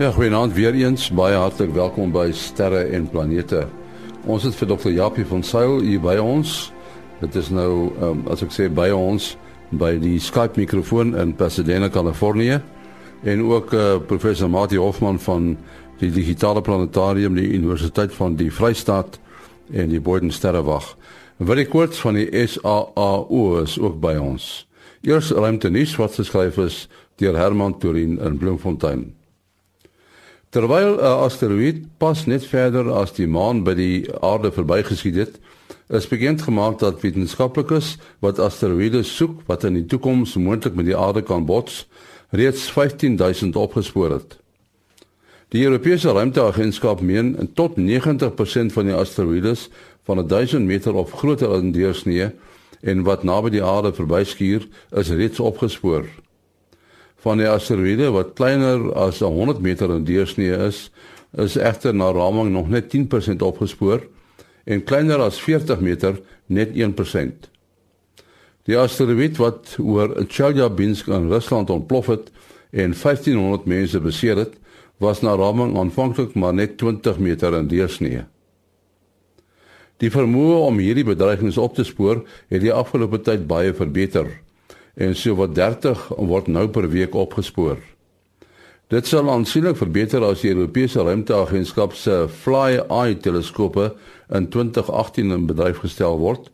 Ja, goeienaand weer eens. Baie hartlik welkom by Sterre en Planete. Ons het vir Dr. Japie van Sail hier by ons. Dit is nou um, as ek sê by ons by die Skype mikrofoon in Pasadena, Kalifornië en ook uh, professor Mati Hofman van die Digitale Planetarium die Universiteit van die Vrystaat en die Boden Sterrewag. Ek kort van die SAAO is ook by ons. Eers ruimte nuus wat geskryf is deur Herman Turin in Bloemfontein. Terwyl 'n asteroïde pas net verder as die maan by die aarde verbygeskiet het, is bekend gemaak dat wetenskaplikes wat asteroïdes soek wat in die toekoms moontlik met die aarde kan bots, reeds 15000 opgespoor het. Die Europese Ruimteagentskap meen tot 90% van die asteroïdes van 1000 meter of groter in deursnee en wat naby die aarde verbyskuur, is reeds opgespoor van die asteroïde wat kleiner as 100 meter in deursnee is, is egter na raming nog net 10% opgespoor en kleiner as 40 meter net 1%. Die asteroïde wat oor Chelyabinsk in Rusland ontplof het en 1500 mense beseer het, was na raming aanvanklik maar net 20 meter in deursnee. Die vermoë om hierdie bedreigings op te spoor het die afgelope tyd baie verbeter en so wat 30 word nou per week opgespoor. Dit sal aansienlik verbeter as die Europese Ruimteagentskap se Fly-Eye teleskope in 2018 in bedryf gestel word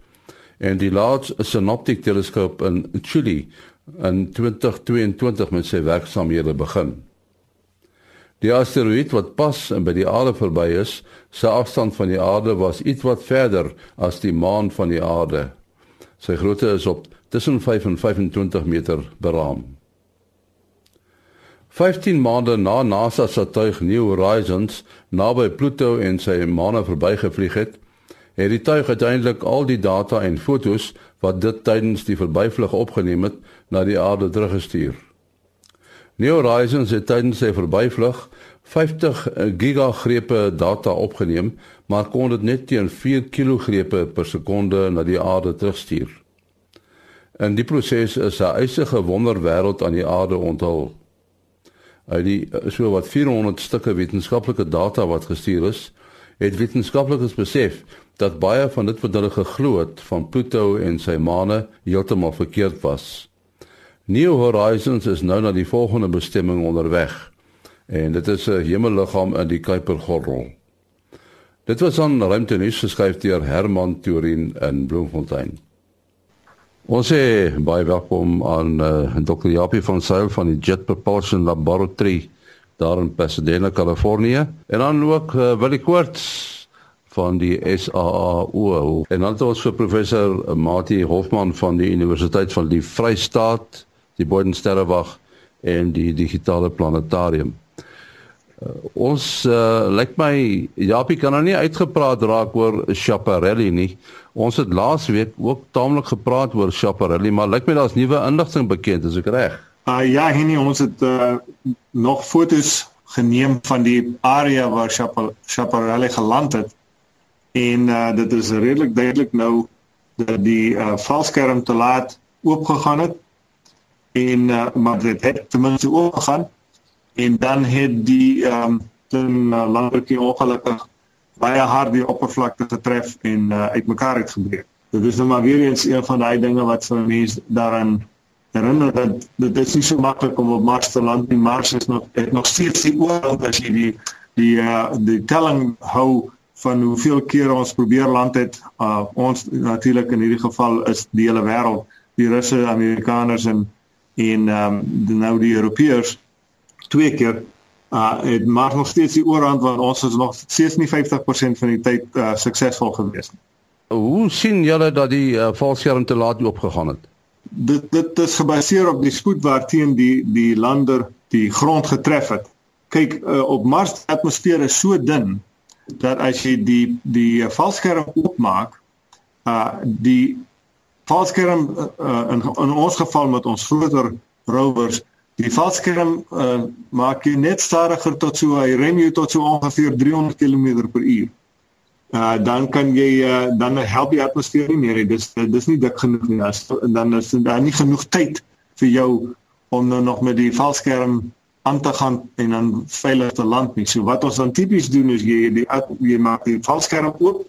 en die Large Synoptic teleskoop in Chile in 2022 met sy werksamehede begin. Die asteroïde wat pas by die aarde verby is, se afstand van die aarde was ietwat verder as die maan van die aarde. Sy grootte is op tussen 5 en 25 meter beraam. 15 maande na NASA se tuig New Horizons naby Pluto en sy maane verbygevlieg het, het die tuig uiteindelik al die data en fotos wat dit tydens die verbyvlug opgeneem het, na die aarde teruggestuur. New Horizons het tydens sy verbyvlug 50 gigagrepe data opgeneem, maar kon dit net teen 4 kilogrepe per sekonde na die aarde terugstuur. In die proses is 'n eisige wonderwêreld aan die aarde onthul. Uit die so wat 400 stukke wetenskaplike data wat gestuur is, het wetenskaplikes besef dat baie van dit wat hulle geglo het van Pluto en sy maane heeltemal verkeerd was. New Horizons is nou na die volgende bestemming onderweg en dit is 'n hemelliggaam in die Kuipergordel. Dit was aan ruimtenuus geskryf deur Herman Turin in Bloemfontein. Ons sê baie welkom aan uh, eh, Dr. Japie van Sail van die Jet Propulsion Laboratory daar in Pasadena, Kalifornië en dan ook uh, Willie Quartz van die SAAO en dan het ons vir professor Mati Hofman van die Universiteit van die Vrystaat, die Bodensterrewag en die Digitale Planetarium. Uh, ons uh, lyk my Japie kan nou nie uitgepraat raak oor Chaparelli nie. Ons het laas week ook taamlik gepraat oor Chaparelli, maar lyk my daar's nuwe inligting bekend, is ek reg? Uh ja, Henny, ons het uh, nog fotos geneem van die area waar Chaparelli geland het. En uh dit is redelik duidelik nou dat die uh valskerm te laat oopgegaan het. En uh maar dit het ten minste oopgegaan en dan het die ehm um, uh, landertjie ongelukkig baie hard die oppervlakte getref en uh, uitmekaar uitgebreek. Dit is nou maar weer eens een van daai dinge wat vir mense daaraan herinner dat dit is nie so maklik om op Mars te land nie. Mars is nog het nog steeds die oorlog as jy die die uh, die telling hou van hoeveel kere ons probeer land het. Uh, ons natuurlik in hierdie geval is die hele wêreld, die Russe, Amerikaners en en ehm um, nou die Europeërs twee keer uh het maar nog steeds die oorhand want ons is nog steeds nie 50% van die tyd uh suksesvol gewees nie. Hoe sien julle dat die uh, valskerm te laat opgegaan het? Dit dit is gebaseer op die spoed waarteen die die lander die grond getref het. Kyk uh, op Mars atmosfeer is so dun dat as jy die die uh, valskerm oopmaak uh die valskerm uh, in in ons geval met ons groter rovers Die valskerm uh, maak jy net stadiger tot so hy ren jy tot so ongeveer 300 km/h. Uh dan kan jy uh, dan help die atmosfeer nie meer. Dis dis nie dik genoeg nie. As dan is daar nie genoeg tyd vir jou om nou nog met die valskerm aan te gaan en dan veilig te land nie. So wat ons dan tipies doen is jy die jy maak die valskerm oop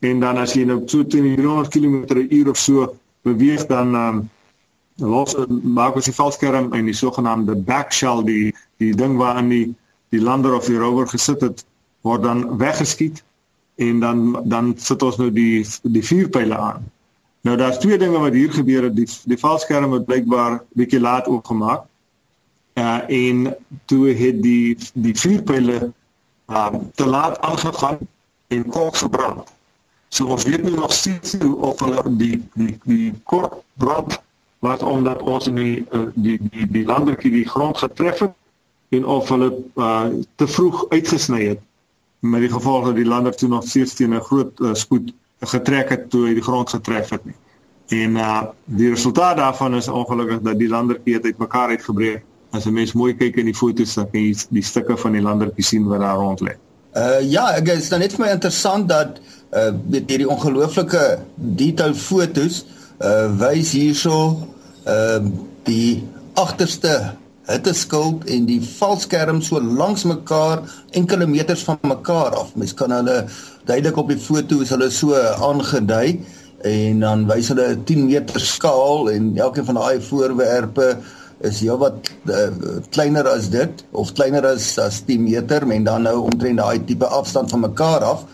en dan as jy nou so teen 300 km/h of so beweeg dan um, los maak ons die valskerm en die sogenaamde back shell die die ding waarin die die lander of die rover gesit het word dan weggeskiet en dan dan sit ons nou die die vuurpyle aan. Nou daar's twee dinge wat hier gebeur het. Die die valskerm het blykbaar bietjie laat oopgemaak. Uh en toe het die die vuurpyle uh te laat aangegaan en kort gebrand. So ons weet nie nog steeds hoe of hulle die die die kort brand wat omdat ons in die uh, die die die landertjie die grond getref het en of hulle uh te vroeg uitgesny het met die gevolg dat die lander toe nog steeds teen 'n groot uh, spoed getrek het toe hy die grond getref het nie. En uh die resultaat daarvan is ongelukkig dat die landertjie het uitmekaar uitgebreek. As 'n mens mooi kyk in die foto's dan kan jy die stukke van die landertjie sien wat daar rond lê. Uh ja, ek is dan net vir my interessant dat uh met hierdie ongelooflike detail foto's uh wys hierso uh, die agterste hitteskuld en die valskerm so langs mekaar enkele meters van mekaar af. Mens kan hulle duidelik op die foto is hulle so aangedui en dan wys hulle 10 meter skaal en elkeen van daai voorwerpe is heelwat uh, kleiner as dit of kleiner as as 10 meter men dan nou omtrent daai tipe afstand van mekaar af.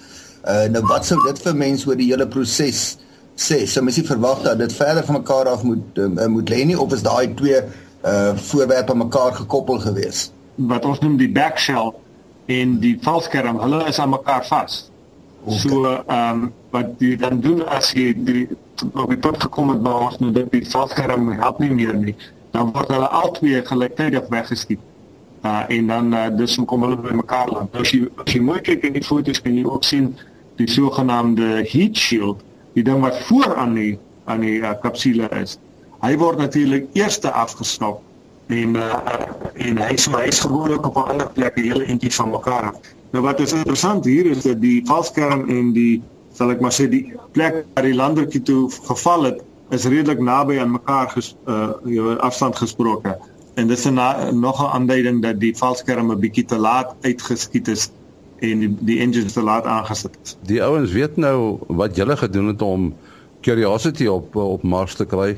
Uh, nou wat sou dit vir mense oor die hele proses sê? Sou mens nie verwag dat dit verder van mekaar af moet uh, moet lê nie of is daai twee uh voorwerpe mekaar gekoppel gewees. Wat ons noem die back shell en die valskerm, hulle is aan mekaar vas. Okay. So ehm um, wat jy dan doen as jy die op die punt gekom het waar ons nou dit die valskerm help nie meer nie, dan word hulle albei gelyktydig weggeskiet. Uh en dan uh, hoe kom hulle by mekaar land. Nou as jy as jy mooi kyk in die foto's kan jy ook sien die sogenaamde heat shield, die ding wat voor aan die aan die uh, kapsule is. Hy word natuurlik eerste afgeskop en uh, en hy is maar hy's gewoonlik op 'n ander plek hele eentjie van mekaar. Nou wat is interessant hier is dat die valskerm en die sal ek maar sê die plek waar die landertjie toe geval het is redelik naby aan mekaar ges, uh jou afstand gesproke. En dis 'n nog 'n aanduiding dat die valskerm 'n bietjie te laat uitgeskiet is en die, die engines te laat aangesit is. Die ouens weet nou wat julle gedoen het om Curiosity op op Mars te kry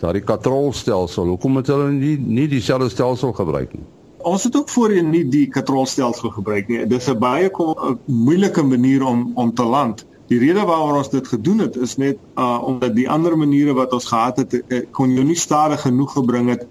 daardie katrolstelsel. Hoekom het hulle nie nie dieselfde stelsel gebruik nie? Ons het ook voorheen nie die katrolstelsel gebruik nie. Dit is 'n baie moeilike manier om om te land. Die rede waarom ons dit gedoen het is net uh omdat die ander maniere wat ons gehad het uh, kon jy nie stadig genoeg gebring het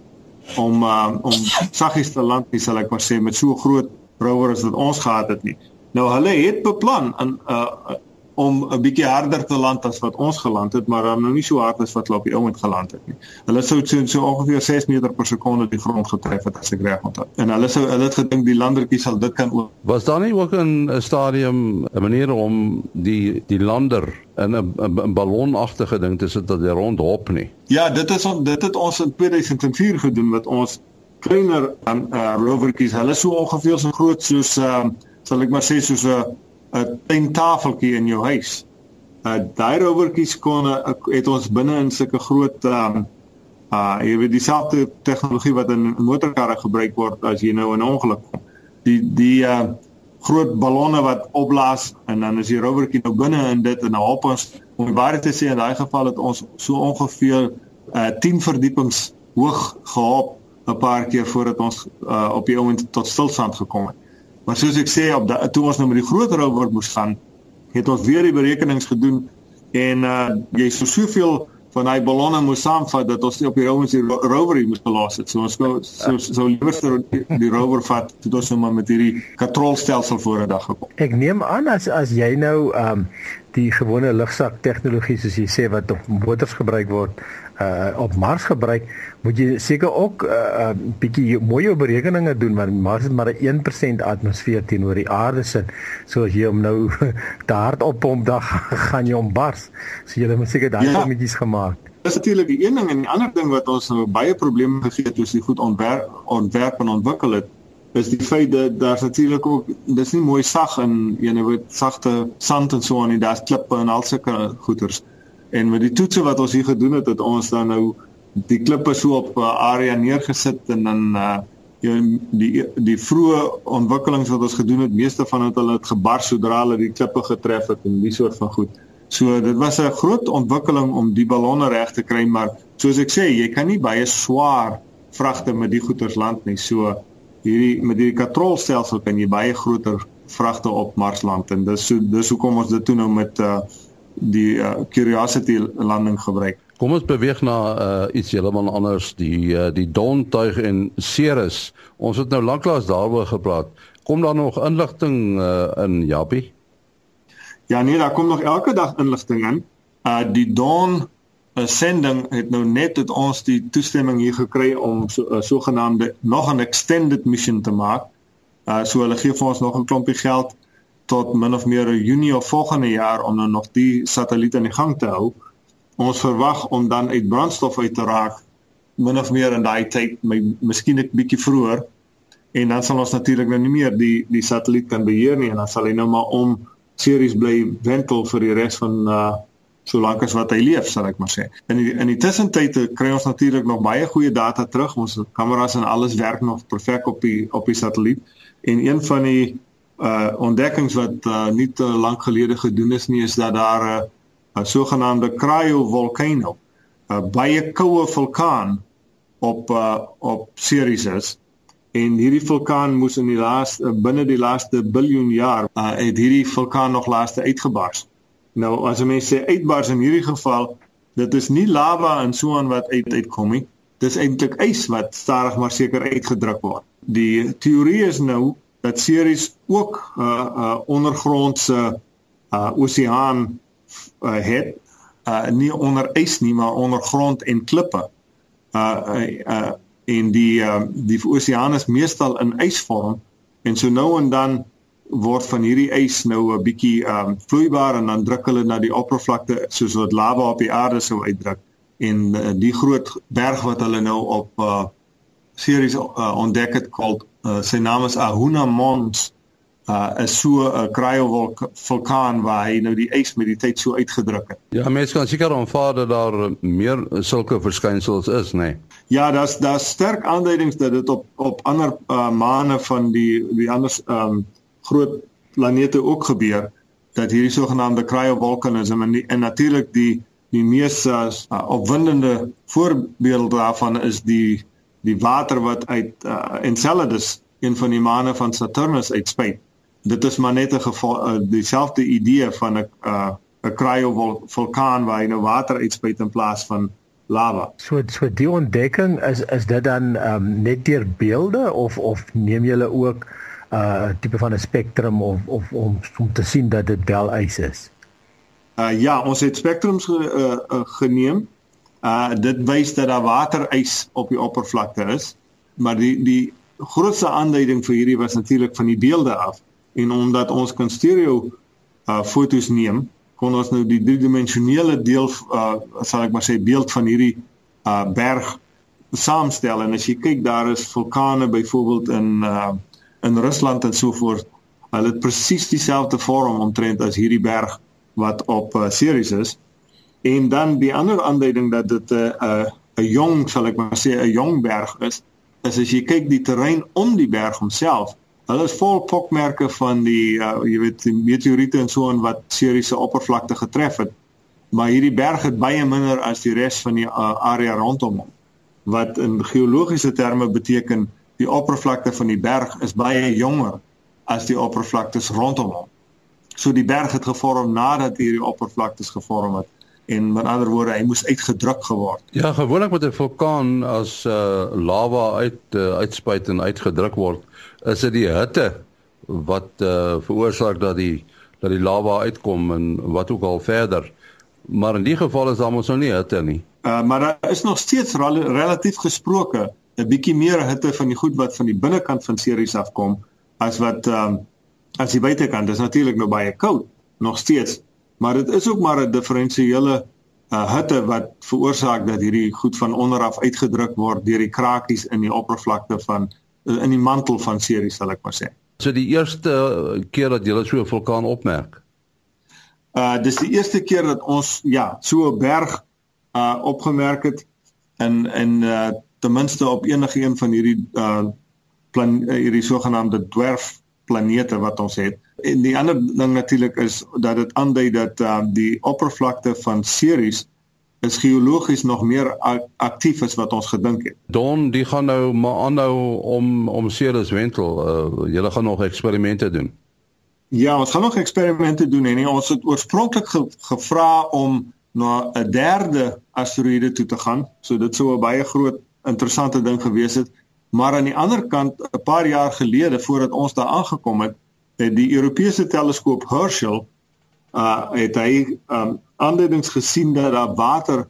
om uh om saggies te land nie, sal ek maar sê met so groot rower as wat ons gehad het nie. Nou hulle het beplan in uh om 'n bietjie harder te land as wat ons geland het, maar dan nou nie so hard as wat hulle op die ou met geland het nie. Hulle sou so, so ongeveer 6 meter per sekonde die grond getref het as ek reg onthou. En hulle sou hulle het gedink die landertjie sal dit kan ook. Was daar nie ook 'n stadium 'n manier om die die lander in 'n ballonagtige ding te sit dat hy rondhop nie? Ja, dit is dit het ons in 2004 gedoen met ons kleiner um, uh, rovertjies. Hulle so ongeveer so groot soos uh, sal ek maar sê soos 'n 'n klein tafeltjie in jou huis. Uh daai rovertjies kon uh, het ons binne in sulke groot um uh jy weet dieselfde tegnologie wat in motorkarre gebruik word as jy nou 'n ongeluk kom. Die die uh groot ballonne wat opblaas en dan is die rovertjie nou binne in dit en dan hop ons om waar te sê in daai geval het ons so ongeveer uh 10 verdiepings hoog gehop 'n paar keer voordat ons uh op die oomblik tot stilstand gekom het. Maar soos ek sê op da, toe ons nou met die groot rover moes gaan, het ons weer die berekenings gedoen en uh jy so soveel van daai ballonne moes saamvat dat ons nie op die rover die rover moes belas het. So ons gou so so liewer die, die rover vat tot ons nou maar met hierdie katrolstelsel voor 'n dag gekom. Ek neem aan as as jy nou um die gewone lugsak tegnologie soos jy sê wat op motors gebruik word uh op Mars gebruik, moet jy seker ook 'n uh, uh, bietjie mooi berekeninge doen want Mars het maar 'n 1% atmosfeer teenoor die aarde sit. So as jy hom nou te hard oppomp, dan gaan jy hom bars. So jy moet seker daai ja. sommetjies gemaak. Dis natuurlik die een ding en die ander ding wat ons nou baie probleme gegee het ons die goed ontwerp ontwerp en ontwikkel het is die feit dat daar's natuurlik ook dis nie mooi sag en jy nou weet sagte sand en so aan en daar's klippe en al sulke goeters. En met die toetse wat ons hier gedoen het, het ons dan nou die klippe so op 'n area neergesit en dan uh jy die die vroeë ontwikkelings wat ons gedoen het, meeste van dit hulle het gebars sodra hulle die klippe getref het en die soort van goed. So dit was 'n groot ontwikkeling om die ballonne reg te kry, maar soos ek sê, jy kan nie baie swaar vragte met die goederes land nie. So hierdie met hierdie katrolstelsel kan jy baie groter vragte op Mars land en dis so dis hoekom ons dit toe nou met uh die uh, Curiosity landing gebruik. Kom ons beweeg na uh, iets heeltemal anders, die uh, die Dawn tuig en Ceres. Ons het nou lanklaas daaroor gepraat. Kom daar nog inligting uh, in Jappie? Ja nee, daar kom nog elke dag inligting in. Uh die Dawn sending het nou net het ons die toestemming hier gekry om so 'n sogenaamde nog 'n extended mission te maak. Uh so hulle gee vir ons nog 'n klompie geld tot min of meer Junie of volgende jaar om nou nog die satelliet aan die gang te hou. Ons verwag om dan uit brandstof uit te raak min of meer in daai tyd, my miskien 'n bietjie vroeër. En dan sal ons natuurlik nou nie meer die die satelliet kan beheer nie en dan sal hy nou maar om series bly wentel vir die res van uh solank as wat hy leef, sal ek maar sê. In die, in die tussentyd kry ons natuurlik nog baie goeie data terug. Ons kameras en alles werk nog perfek op die op die satelliet. En een van die uh ontdekkings wat uh, nie te lank gelede gedoen is nie is dat daar 'n uh, 'n sogenaamde cryovolcano, 'n uh, baie koue vulkaan op uh op Ceres is. En hierdie vulkaan moes in die laaste uh, binne die laaste biljoen jaar uh het hierdie vulkaan nog laaste uitgebars. Nou as mense sê uitbars in hierdie geval, dit is nie lava en so aan wat uit uitkom nie. Dis eintlik ys wat stadig maar seker uitgedruk word. Die teorie is nou dat Ceres ook 'n uh, uh, ondergrondse uh, oseaan uh, het uh, nie onder ys nie maar ondergrond en klippe. Uh, uh, uh en die uh, die oseaan is meestal in ysvorm en so nou en dan word van hierdie ys nou 'n bietjie um vloeibaar en dan druk hulle na die oppervlakte soos wat lava op die aarde sou uitdruk en uh, die groot berg wat hulle nou op uh Ceres uh, ontdek het called uh, sy naam is Ahuna Mons uh is so 'n uh, cryovulkaan waar hy nou die ys met die tyd so uitgedruk het. Ja, mense kan seker aanvaar dat daar meer sulke verskynsels is, nê. Nee. Ja, daar's daar's sterk aanduidings dat dit op op ander uh, maane van die die ander um groot planete ook gebeur dat hierdie sogenaamde cryovulkanisme en, en natuurlik die die mees uh, opwindende voorbeeld daarvan is die die water wat uit uh, Enceladus, een van die maane van Saturnus uitspuit. Dit is maar net 'n uh, dieselfde idee van 'n 'n uh, cryovulkaan waar jy nou water uitspuit in plaas van lava. So so die ontdekking is is dit dan um, net deur beelde of of neem julle ook 'n uh, tipe van 'n spektrum of of om om te sien dat dit wel ys is? Uh, ja, ons het spektrums ge, uh, uh, geneem Uh dit wys dat daar waterys op die oppervlakte is, maar die die grootste aanduiding vir hierdie was natuurlik van die beelde af. En omdat ons kan stereo uh fotos neem, kon ons nou die driedimensionele deel uh sal ek maar sê beeld van hierdie uh berg saamstel en as jy kyk daar is vulkane byvoorbeeld in uh in Rusland en so voort. Hulle het presies dieselfde vorm omtrent as hierdie berg wat op uh, Ceres is. En dan die ander aanduiding dat dit 'n uh, 'n uh, 'n jong, sal ek maar sê, 'n jong berg is, is as jy kyk die terrein om die berg homself, hulle is vol pokmerke van die uh, jy weet die meteoriete en so en wat seriese oppervlakte getref het. Maar hierdie berg het baie minder as die res van die uh, area rondom hom. Wat in geologiese terme beteken die oppervlakte van die berg is baie jonger as die oppervlaktes rondom hom. So die berg het gevorm nadat hierdie oppervlaktes gevorm het en met ander woorde hy moes uitgedruk geword. Ja, gewoonlik met 'n vulkaan as uh, lava uit uh, uitspuit en uitgedruk word, is dit die hitte wat uh, veroorsaak dat die dat die lava uitkom en wat ook al verder. Maar in die geval is daar mos nou nie hitte nie. Uh, maar daar is nog steeds rel relatief gesproke 'n bietjie meer hitte van die goed wat van die binnekant van Ceres afkom as wat um, as die buitekant. Dit is natuurlik nou baie koud nog steeds maar dit is ook maar 'n diferensiële uh, hitte wat veroorsaak dat hierdie goed van onder af uitgedruk word deur die krakies in die oppervlakte van uh, in die mantel van Ceres sal ek maar sê. So die eerste keer dat jy so 'n vulkaan opmerk. Uh dis die eerste keer dat ons ja, so 'n berg uh opgemerk het in in uh ten minste op enige een van hierdie uh plan hierdie sogenaamde dwerf planete wat ons het. En die ander ding natuurlik is dat dit aandui dat uh, die oppervlakte van Ceres is geologies nog meer aktief as wat ons gedink het. Don, die gaan nou maar aanhou om om Ceres wentel. Uh, julle gaan nog eksperimente doen. Ja, ons gaan nog eksperimente doen en ons het oorspronklik ge, gevra om na 'n derde asteroïde toe te gaan. So dit sou 'n baie groot interessante ding gewees het. Maar aan die ander kant 'n paar jaar gelede voordat ons daar aangekom het, het die Europese teleskoop Herschel uh het hy um aanduidings gesien dat daar water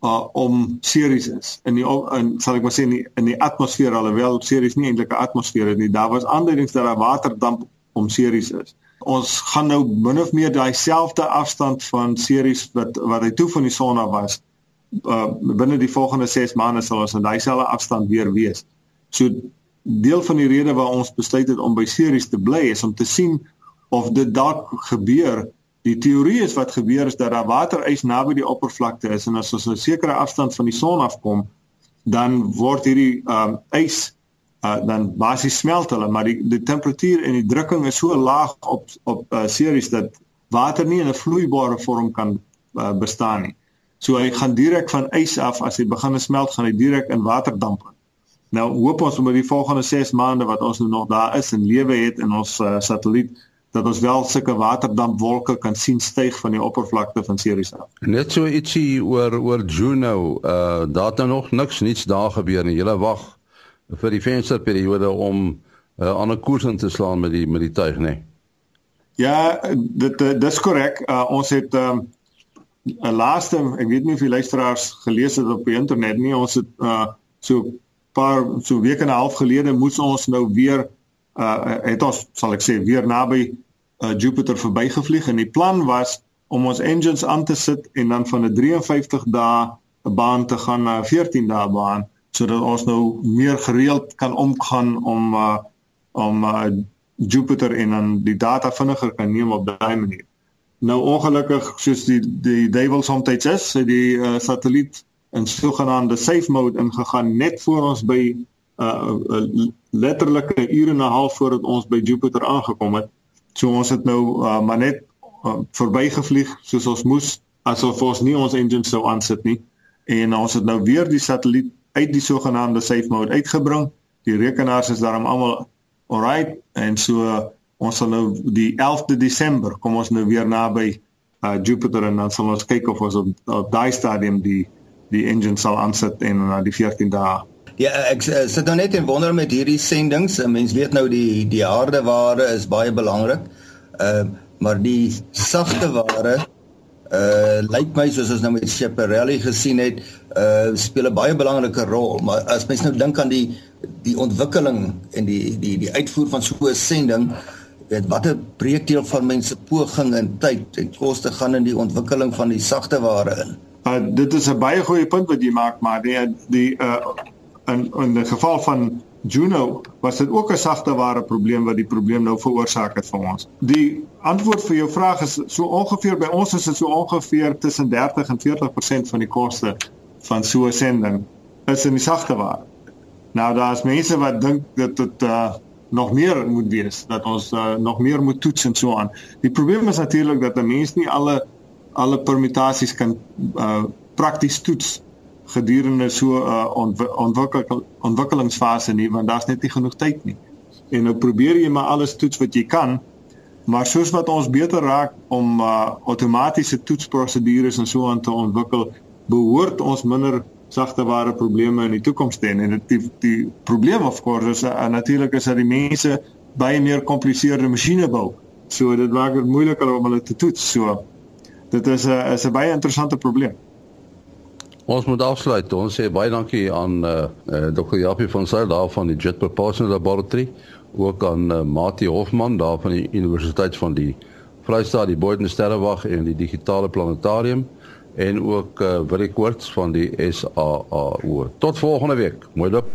uh om Ceres is. In die in sal ek maar sê in die, in die atmosfeer alhoewel Ceres nie eintlik 'n atmosfeer het nie, daar was aanduidings dat daar waterdamp om Ceres is. Ons gaan nou min of meer daai selfde afstand van Ceres wat wat hy toe van die son af was. Uh binne die volgende 6 maande sal ons aan daai selfde afstand weer wees. So deel van die rede waarom ons besluit het om by Ceres te bly is om te sien of dit dalk gebeur. Die teorie is wat gebeur is dat daar waterys naby die oppervlakte is en as ons 'n sekere afstand van die son afkom, dan word hierdie um ys uh, dan basies smelt hulle maar die die temperatuur en die drukking is so laag op op uh, series dat water nie in 'n vloeibare vorm kan uh, bestaan nie. So hy gaan direk van ys af as hy begin smelt gaan hy direk in waterdamp. Nou hoop ons met die volgende 6 maande wat ons nou nog daar is en lewe het in ons uh, satelliet dat ons wel sulke waterdampwolke kan sien styg van die oppervlakte van Ceres af. Net so ietsie oor oor Juno, uh daar het nou nog niks niets daar gebeur nie. Julle wag vir die vensterperiode om 'n uh, eh, ander koers in te slaan met die met die tuig, nê? Nee. Ja, dit dis korrek. Uh, ons het 'n um, ehm, laaste, ek weet nie of die luisteraars gelees het op die internet nie. Ons het uh, so paar so weke en 'n half gelede moes ons nou weer uh het ons sal ek sê weer naby uh, Jupiter verbygevlieg en die plan was om ons engines aan te sit en dan van 'n 53 dae baan te gaan na 'n 14 dae baan sodat ons nou meer gereeld kan omgaan om uh, om uh, Jupiter en dan die data vinniger kan neem op daai manier. Nou ongelukkig soos die die duiwel soms is, het die uh, satelliet in sogenaamde safe mode ingegaan net voor ons by uh, uh letterlike ure en 'n half voordat ons by Jupiter aangekom het. So ons het nou uh, maar net uh, verbygevlieg soos ons moes asof ons nie ons engine sou aansit nie en ons het nou weer die satelliet uit die sogenaamde safe mode uitgebring. Die rekenaars is daarom almal alright en so ons sal nou die 11de Desember kom ons nou weer naby uh, Jupiter en dan sal ons kyk of ons op, op daai stadium die die engine sal aansit en na uh, die 14 dae Ja, ek uh, sit nou net en wonder met hierdie sendings. Mense weet nou die die harde ware is baie belangrik. Ehm uh, maar die sagte ware uh lyk my soos ons nou met Schiaparelli gesien het, uh speel 'n baie belangrike rol, maar as mens nou dink aan die die ontwikkeling en die die die uitvoer van so 'n sending, weet watter breekdeel van mense poging en tyd en koste gaan in die ontwikkeling van die sagte ware in. Uh dit is 'n baie goeie punt wat jy maak, maar die die uh in in die geval van Juno was dit ook 'n sagte ware probleem wat die probleem nou veroorsaak het vir ons. Die antwoord vir jou vraag is so ongeveer by ons is dit so ongeveer tussen 30 en 40% van die koste van so 'n sending is in die sagte ware. Nou daar's mense wat dink dit uh, nog meer moet wees, dat ons uh, nog meer moet toets en so aan. Die probleem is natuurlik dat 'n mens nie alle alle permutasies kan uh, prakties toets gedurende so 'n uh, ontwikkel, ontwikkelingsfase nie want daar's net nie genoeg tyd nie. En nou probeer jy maar alles toets wat jy kan, maar soos wat ons beter raak om uh, outomatiese toetsprosedures en so aan te ontwikkel, behoort ons minder sagte ware probleme in die toekoms te hê. En dit die, die probleem of course is uh, natuurlik is dat die mense baie meer kompliseerde masjiene bou. So dit maak dit moeiliker om hulle te toets. So dit is 'n is 'n baie interessante probleem. Ons moet afsluit. Ons sê baie dankie aan uh, uh Dr. Japie van Sail daar van die Jet Propulsion Laboratory, ook aan uh, Mati Hofman daar van die Universiteit van die Vrystaat, die Boden Sterrewag en die Digitale Planetarium en ook uh Willie Koorts van die SAAO. Tot volgende week. Mooi dop.